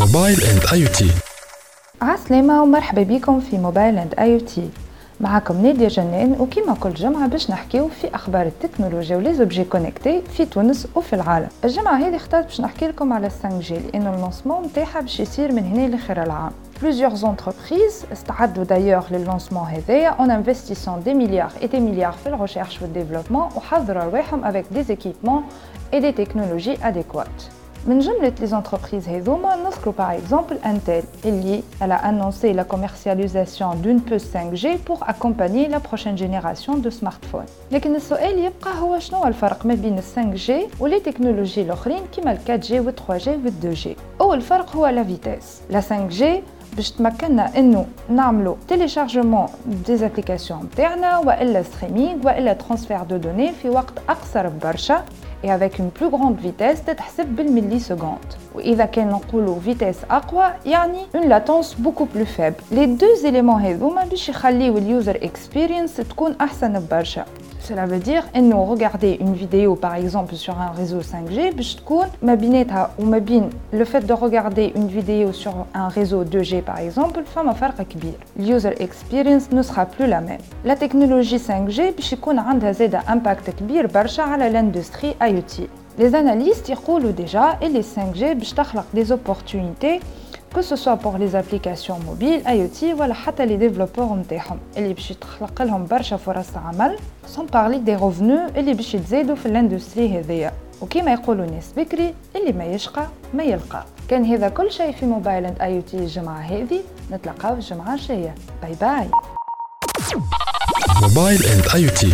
موبايل اند اي تي عسلامة ومرحبا بكم في موبايل اند اي تي معكم نادية جنان وكيما كل جمعة باش نحكيو في أخبار التكنولوجيا وليزوبجي كونيكتي في تونس وفي العالم. الجمعة هذه اخترت باش نحكي لكم على 5 جي لأنه اللونسمون نتاعها باش يصير من هنا لآخر العام. Plusieurs entreprises استعدوا d'ailleurs لللونسمون هذايا en investissant des milliards et des milliards في الريشيرش والديفلوبمون وحضروا رواحهم avec des équipements et des technologies adéquates. من جملة les entreprises هذوما نذكروا par exemple Intel اللي elle a annoncé la commercialisation d'une puce 5G pour accompagner la prochaine génération de smartphones. لكن السؤال يبقى هو شنو الفرق ما بين ال 5G ولي تكنولوجي الأخرين كيما ال 4G وال 3G وال 2G. أول فرق هو la vitesse. La 5G باش تمكننا انه نعملو تيليشارجمون دي زابليكاسيون نتاعنا والا ستريمينغ والا ترانسفير دو دوني في وقت اقصر برشا et avec une plus grande vitesse تتحسب بالملي سكوند واذا كان نقولوا فيتيس اقوى يعني une latence beaucoup plus faible les deux éléments هذوما باش يخليو اليوزر اكسبيرينس تكون احسن برشا Cela veut dire nous regarder une vidéo par exemple sur un réseau 5G, le fait de regarder une vidéo sur un réseau 2G par exemple, l'user experience ne sera plus la même. La technologie 5G a un impact important sur l'industrie IoT. Les analystes roulent déjà et les 5G créent des opportunités que ce soit pour les applications mobiles IoT ولا حتى les développeurs نتاعهم. اللي باش تخلق لهم برشا فرص عمل sans parler des revenus اللي باش يتزادوا في الاندستري هذيا. وكما يقولوا ناس بكري اللي ما يشقى ما يلقى. كان هذا كل شيء في موبايل إند اي تي الجمعة هذه. نتلاقاو الجمعة الجاية. باي باي موبايل إند اي تي